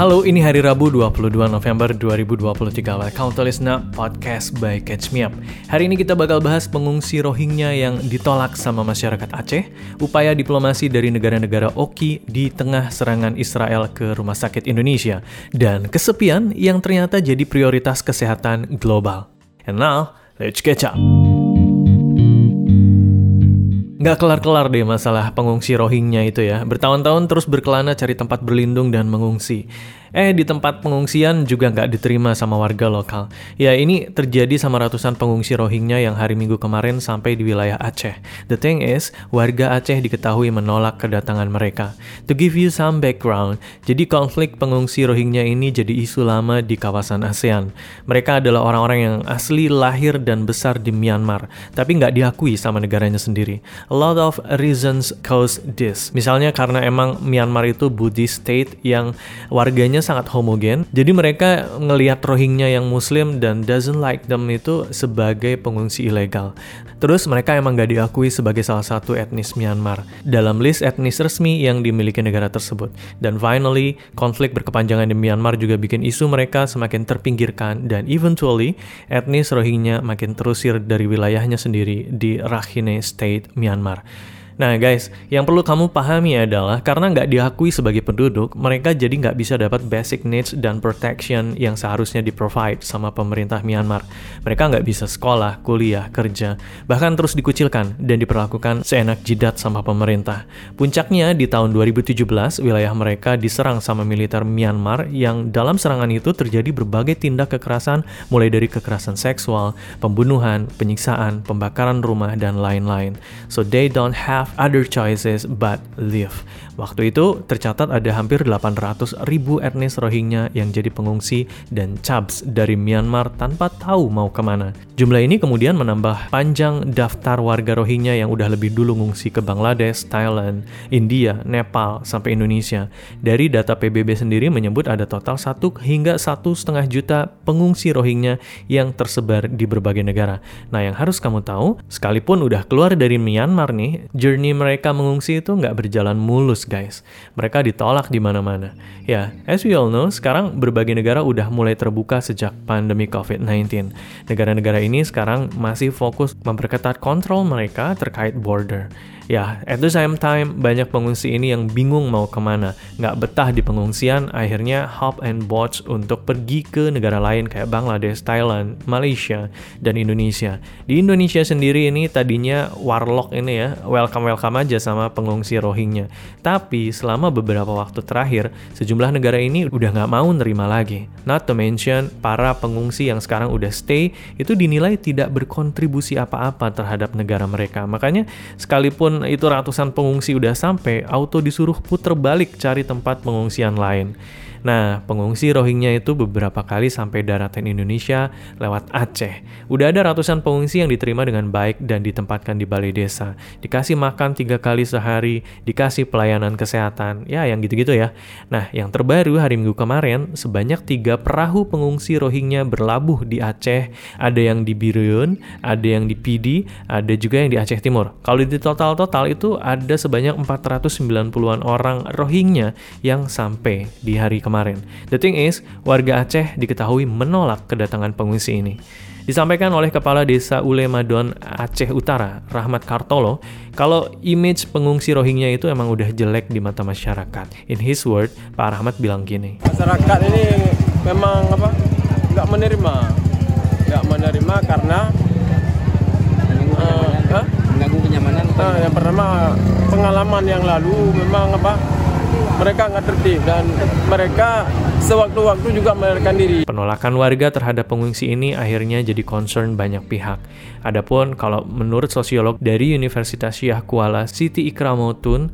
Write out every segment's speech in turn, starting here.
Halo, ini hari Rabu 22 November 2023. Welcome to Listener Podcast by Catch Me Up. Hari ini kita bakal bahas pengungsi Rohingya yang ditolak sama masyarakat Aceh, upaya diplomasi dari negara-negara Oki di tengah serangan Israel ke rumah sakit Indonesia, dan kesepian yang ternyata jadi prioritas kesehatan global. And now, let's catch up. Nggak kelar-kelar deh masalah pengungsi Rohingya itu ya. Bertahun-tahun terus berkelana cari tempat berlindung dan mengungsi. Eh, di tempat pengungsian juga nggak diterima sama warga lokal. Ya, ini terjadi sama ratusan pengungsi Rohingya yang hari Minggu kemarin sampai di wilayah Aceh. The thing is, warga Aceh diketahui menolak kedatangan mereka. To give you some background, jadi konflik pengungsi Rohingya ini jadi isu lama di kawasan ASEAN. Mereka adalah orang-orang yang asli lahir dan besar di Myanmar, tapi nggak diakui sama negaranya sendiri. A lot of reasons cause this. Misalnya karena emang Myanmar itu Buddhist state yang warganya sangat homogen. Jadi mereka ngelihat Rohingya yang muslim dan doesn't like them itu sebagai pengungsi ilegal. Terus mereka emang gak diakui sebagai salah satu etnis Myanmar dalam list etnis resmi yang dimiliki negara tersebut. Dan finally, konflik berkepanjangan di Myanmar juga bikin isu mereka semakin terpinggirkan dan eventually etnis Rohingya makin terusir dari wilayahnya sendiri di Rakhine State, Myanmar. Nah guys, yang perlu kamu pahami adalah karena nggak diakui sebagai penduduk, mereka jadi nggak bisa dapat basic needs dan protection yang seharusnya di-provide sama pemerintah Myanmar. Mereka nggak bisa sekolah, kuliah, kerja, bahkan terus dikucilkan dan diperlakukan seenak jidat sama pemerintah. Puncaknya di tahun 2017, wilayah mereka diserang sama militer Myanmar yang dalam serangan itu terjadi berbagai tindak kekerasan mulai dari kekerasan seksual, pembunuhan, penyiksaan, pembakaran rumah, dan lain-lain. So they don't have other choices but live. Waktu itu tercatat ada hampir 800 ribu etnis Rohingya yang jadi pengungsi dan cabs dari Myanmar tanpa tahu mau ke mana. Jumlah ini kemudian menambah panjang daftar warga Rohingya yang udah lebih dulu ngungsi ke Bangladesh, Thailand, India, Nepal, sampai Indonesia. Dari data PBB sendiri menyebut ada total 1 hingga satu setengah juta pengungsi Rohingya yang tersebar di berbagai negara. Nah yang harus kamu tahu, sekalipun udah keluar dari Myanmar nih, journey mereka mengungsi itu nggak berjalan mulus guys. Mereka ditolak di mana-mana. Ya, as we all know, sekarang berbagai negara udah mulai terbuka sejak pandemi COVID-19. Negara-negara ini sekarang masih fokus memperketat kontrol mereka terkait border. Ya, at the same time, banyak pengungsi ini yang bingung mau ke mana. Nggak betah di pengungsian, akhirnya hop and boats untuk pergi ke negara lain kayak Bangladesh, Thailand, Malaysia, dan Indonesia. Di Indonesia sendiri ini tadinya warlock ini ya, welcome-welcome aja sama pengungsi Rohingya. Tapi selama beberapa waktu terakhir, sejumlah negara ini udah nggak mau nerima lagi. Not to mention, para pengungsi yang sekarang udah stay, itu dinilai tidak berkontribusi apa-apa terhadap negara mereka. Makanya, sekalipun itu ratusan pengungsi udah sampai, auto disuruh puter balik cari tempat pengungsian lain. Nah, pengungsi Rohingya itu beberapa kali sampai daratan Indonesia lewat Aceh. Udah ada ratusan pengungsi yang diterima dengan baik dan ditempatkan di balai desa. Dikasih makan tiga kali sehari, dikasih pelayanan kesehatan, ya yang gitu-gitu ya. Nah, yang terbaru hari Minggu kemarin, sebanyak tiga perahu pengungsi Rohingya berlabuh di Aceh. Ada yang di Birun, ada yang di Pidi, ada juga yang di Aceh Timur. Kalau di total-total itu ada sebanyak 490-an orang Rohingya yang sampai di hari kemarin kemarin. The thing is, warga Aceh diketahui menolak kedatangan pengungsi ini. Disampaikan oleh Kepala Desa Ulemadon Aceh Utara, Rahmat Kartolo, kalau image pengungsi Rohingya itu emang udah jelek di mata masyarakat. In his word, Pak Rahmat bilang gini. Masyarakat ini memang apa? nggak menerima, nggak menerima karena mengganggu kenyamanan. Uh, yang pertama pengalaman yang lalu memang apa? Mereka nggak tertib dan mereka sewaktu-waktu juga melarikan diri. Penolakan warga terhadap pengungsi ini akhirnya jadi concern banyak pihak. Adapun kalau menurut sosiolog dari Universitas Syah Kuala Siti Ikramotun,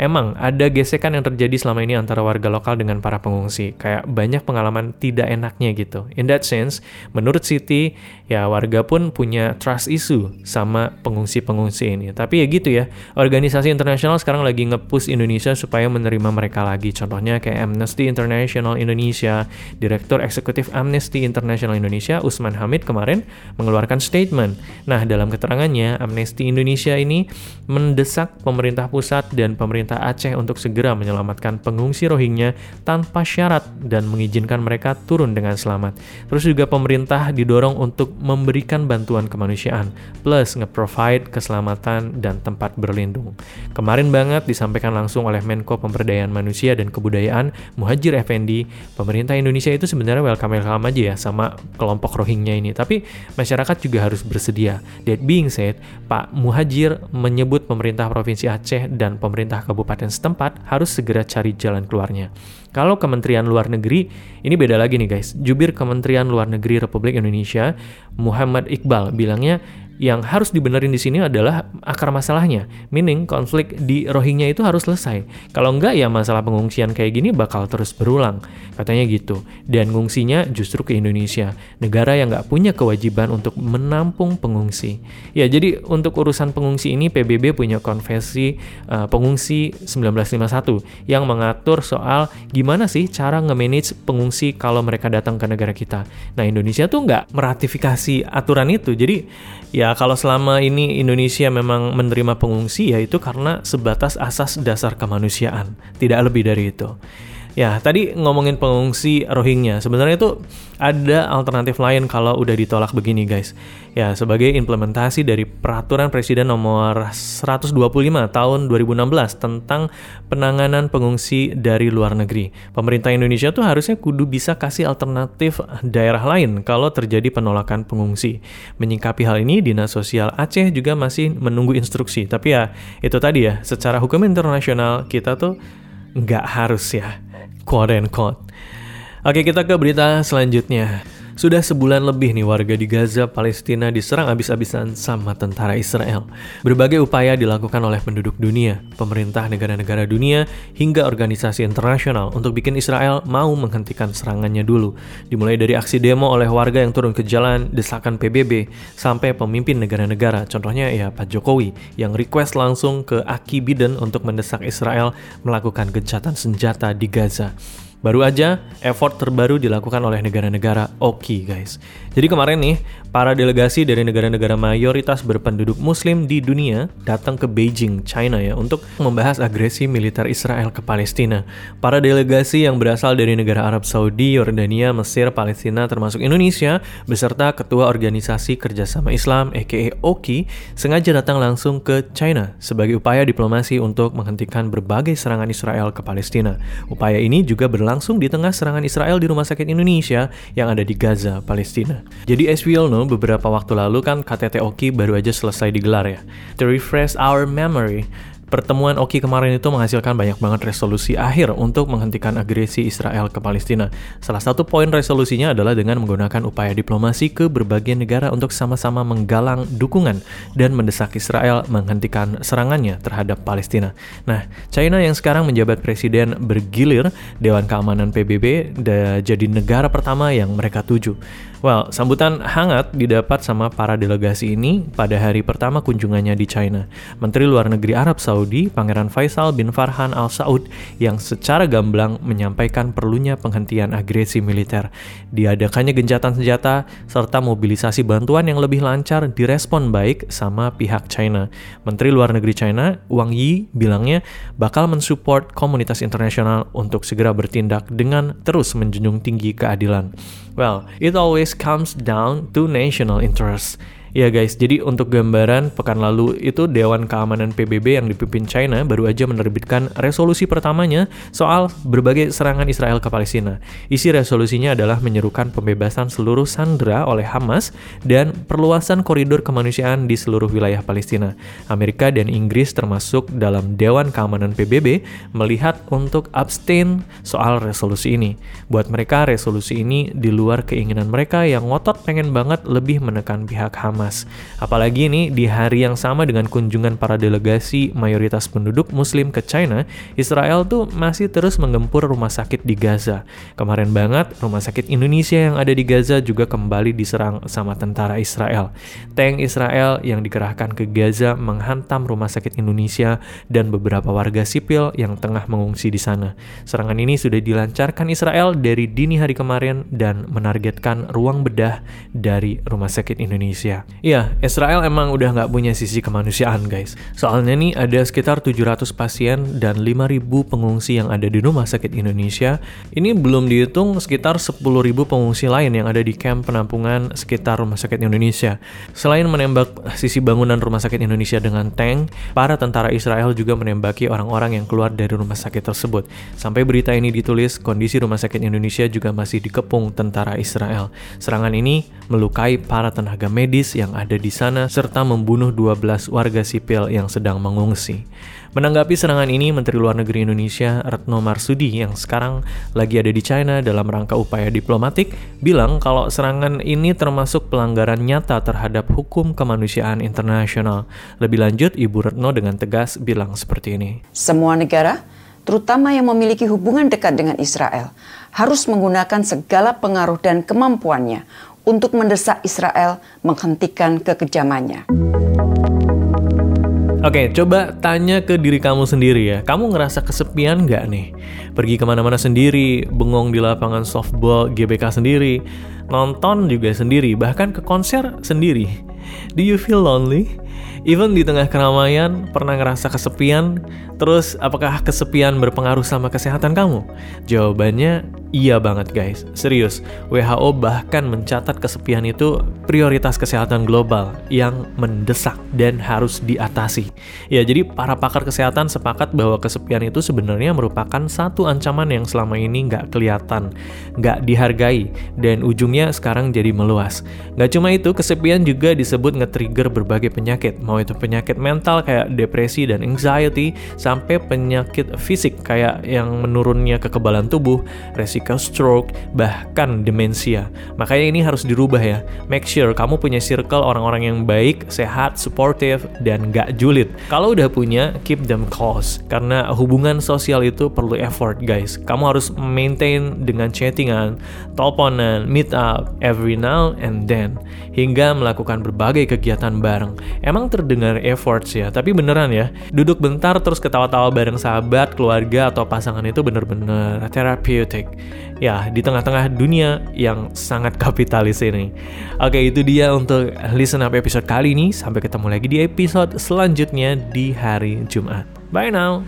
emang ada gesekan yang terjadi selama ini antara warga lokal dengan para pengungsi. Kayak banyak pengalaman tidak enaknya gitu. In that sense, menurut Siti, ya warga pun punya trust issue sama pengungsi-pengungsi ini. Tapi ya gitu ya, organisasi internasional sekarang lagi nge-push Indonesia supaya menerima mereka lagi. Contohnya kayak Amnesty International Indonesia, Direktur Eksekutif Amnesty International Indonesia, Usman Hamid kemarin mengeluarkan statement. Nah, dalam keterangannya, Amnesty Indonesia ini mendesak pemerintah pusat dan pemerintah pemerintah Aceh untuk segera menyelamatkan pengungsi Rohingya tanpa syarat dan mengizinkan mereka turun dengan selamat. Terus juga pemerintah didorong untuk memberikan bantuan kemanusiaan plus nge-provide keselamatan dan tempat berlindung. Kemarin banget disampaikan langsung oleh Menko Pemberdayaan Manusia dan Kebudayaan Muhajir Effendi, pemerintah Indonesia itu sebenarnya welcome-welcome aja ya sama kelompok Rohingya ini, tapi masyarakat juga harus bersedia. That being said, Pak Muhajir menyebut pemerintah Provinsi Aceh dan pemerintah kabupaten setempat harus segera cari jalan keluarnya. Kalau Kementerian Luar Negeri, ini beda lagi nih guys. Jubir Kementerian Luar Negeri Republik Indonesia, Muhammad Iqbal, bilangnya yang harus dibenerin di sini adalah akar masalahnya. Meaning konflik di Rohingya itu harus selesai. Kalau enggak ya masalah pengungsian kayak gini bakal terus berulang. Katanya gitu. Dan ngungsinya justru ke Indonesia. Negara yang nggak punya kewajiban untuk menampung pengungsi. Ya jadi untuk urusan pengungsi ini PBB punya konvensi uh, pengungsi 1951 yang mengatur soal gimana sih cara nge-manage pengungsi kalau mereka datang ke negara kita. Nah Indonesia tuh nggak meratifikasi aturan itu. Jadi ya kalau selama ini Indonesia memang menerima pengungsi ya itu karena sebatas asas dasar kemanusiaan, tidak lebih dari itu. Ya, tadi ngomongin pengungsi Rohingya. Sebenarnya itu ada alternatif lain kalau udah ditolak begini, guys. Ya, sebagai implementasi dari peraturan Presiden nomor 125 tahun 2016 tentang penanganan pengungsi dari luar negeri. Pemerintah Indonesia tuh harusnya kudu bisa kasih alternatif daerah lain kalau terjadi penolakan pengungsi. Menyikapi hal ini, Dinas Sosial Aceh juga masih menunggu instruksi. Tapi ya, itu tadi ya, secara hukum internasional kita tuh nggak harus ya quote and quote. Oke, kita ke berita selanjutnya. Sudah sebulan lebih nih warga di Gaza, Palestina diserang habis-habisan sama tentara Israel. Berbagai upaya dilakukan oleh penduduk dunia, pemerintah negara-negara dunia, hingga organisasi internasional untuk bikin Israel mau menghentikan serangannya dulu. Dimulai dari aksi demo oleh warga yang turun ke jalan, desakan PBB, sampai pemimpin negara-negara, contohnya ya Pak Jokowi, yang request langsung ke Aki Biden untuk mendesak Israel melakukan gencatan senjata di Gaza. Baru aja effort terbaru dilakukan oleh negara-negara OKI guys. Jadi kemarin nih, para delegasi dari negara-negara mayoritas berpenduduk muslim di dunia datang ke Beijing, China ya, untuk membahas agresi militer Israel ke Palestina. Para delegasi yang berasal dari negara Arab Saudi, Yordania, Mesir, Palestina, termasuk Indonesia, beserta Ketua Organisasi Kerjasama Islam, aka OKI, sengaja datang langsung ke China sebagai upaya diplomasi untuk menghentikan berbagai serangan Israel ke Palestina. Upaya ini juga berlangsung di tengah serangan Israel di rumah sakit Indonesia yang ada di Gaza, Palestina. Jadi as we all know, beberapa waktu lalu kan KTT Oki baru aja selesai digelar ya. To refresh our memory, Pertemuan Oki kemarin itu menghasilkan banyak banget resolusi akhir untuk menghentikan agresi Israel ke Palestina. Salah satu poin resolusinya adalah dengan menggunakan upaya diplomasi ke berbagai negara untuk sama-sama menggalang dukungan dan mendesak Israel menghentikan serangannya terhadap Palestina. Nah, China yang sekarang menjabat presiden bergilir Dewan Keamanan PBB jadi negara pertama yang mereka tuju. Well, sambutan hangat didapat sama para delegasi ini pada hari pertama kunjungannya di China. Menteri Luar Negeri Arab Saudi, Pangeran Faisal bin Farhan Al Saud, yang secara gamblang menyampaikan perlunya penghentian agresi militer. Diadakannya gencatan senjata serta mobilisasi bantuan yang lebih lancar direspon baik sama pihak China. Menteri Luar Negeri China, Wang Yi, bilangnya bakal mensupport komunitas internasional untuk segera bertindak dengan terus menjunjung tinggi keadilan. Well, it always comes down to national interest. Ya guys, jadi untuk gambaran pekan lalu itu Dewan Keamanan PBB yang dipimpin China baru aja menerbitkan resolusi pertamanya soal berbagai serangan Israel ke Palestina. Isi resolusinya adalah menyerukan pembebasan seluruh sandera oleh Hamas dan perluasan koridor kemanusiaan di seluruh wilayah Palestina. Amerika dan Inggris termasuk dalam Dewan Keamanan PBB melihat untuk abstain soal resolusi ini. Buat mereka resolusi ini di luar keinginan mereka yang ngotot pengen banget lebih menekan pihak Hamas Hamas. Apalagi ini di hari yang sama dengan kunjungan para delegasi mayoritas penduduk muslim ke China, Israel tuh masih terus menggempur rumah sakit di Gaza. Kemarin banget rumah sakit Indonesia yang ada di Gaza juga kembali diserang sama tentara Israel. Tank Israel yang dikerahkan ke Gaza menghantam rumah sakit Indonesia dan beberapa warga sipil yang tengah mengungsi di sana. Serangan ini sudah dilancarkan Israel dari dini hari kemarin dan menargetkan ruang bedah dari rumah sakit Indonesia. Iya, Israel emang udah nggak punya sisi kemanusiaan guys. Soalnya nih ada sekitar 700 pasien dan 5.000 pengungsi yang ada di rumah sakit Indonesia. Ini belum dihitung sekitar 10.000 pengungsi lain yang ada di camp penampungan sekitar rumah sakit Indonesia. Selain menembak sisi bangunan rumah sakit Indonesia dengan tank, para tentara Israel juga menembaki orang-orang yang keluar dari rumah sakit tersebut. Sampai berita ini ditulis, kondisi rumah sakit Indonesia juga masih dikepung tentara Israel. Serangan ini melukai para tenaga medis yang ada di sana serta membunuh 12 warga sipil yang sedang mengungsi. Menanggapi serangan ini, Menteri Luar Negeri Indonesia Retno Marsudi yang sekarang lagi ada di China dalam rangka upaya diplomatik bilang kalau serangan ini termasuk pelanggaran nyata terhadap hukum kemanusiaan internasional. Lebih lanjut, Ibu Retno dengan tegas bilang seperti ini. Semua negara, terutama yang memiliki hubungan dekat dengan Israel, harus menggunakan segala pengaruh dan kemampuannya untuk mendesak Israel menghentikan kekejamannya. Oke, coba tanya ke diri kamu sendiri ya. Kamu ngerasa kesepian nggak nih? Pergi ke mana-mana sendiri, bengong di lapangan softball GBK sendiri, nonton juga sendiri, bahkan ke konser sendiri. Do you feel lonely? Even di tengah keramaian, pernah ngerasa kesepian? Terus, apakah kesepian berpengaruh sama kesehatan kamu? Jawabannya Iya banget guys, serius. WHO bahkan mencatat kesepian itu prioritas kesehatan global yang mendesak dan harus diatasi. Ya, jadi para pakar kesehatan sepakat bahwa kesepian itu sebenarnya merupakan satu ancaman yang selama ini nggak kelihatan, nggak dihargai, dan ujungnya sekarang jadi meluas. Nggak cuma itu, kesepian juga disebut nge-trigger berbagai penyakit, mau itu penyakit mental kayak depresi dan anxiety, sampai penyakit fisik kayak yang menurunnya kekebalan tubuh, resiko risiko stroke, bahkan demensia. Makanya ini harus dirubah ya. Make sure kamu punya circle orang-orang yang baik, sehat, supportive, dan gak julid. Kalau udah punya, keep them close. Karena hubungan sosial itu perlu effort guys. Kamu harus maintain dengan chattingan, teleponan, meet up, every now and then. Hingga melakukan berbagai kegiatan bareng. Emang terdengar efforts ya, tapi beneran ya. Duduk bentar terus ketawa-tawa bareng sahabat, keluarga, atau pasangan itu bener-bener therapeutic. Ya, di tengah-tengah dunia yang sangat kapitalis ini. Oke, itu dia untuk listen up episode kali ini. Sampai ketemu lagi di episode selanjutnya di hari Jumat. Bye now.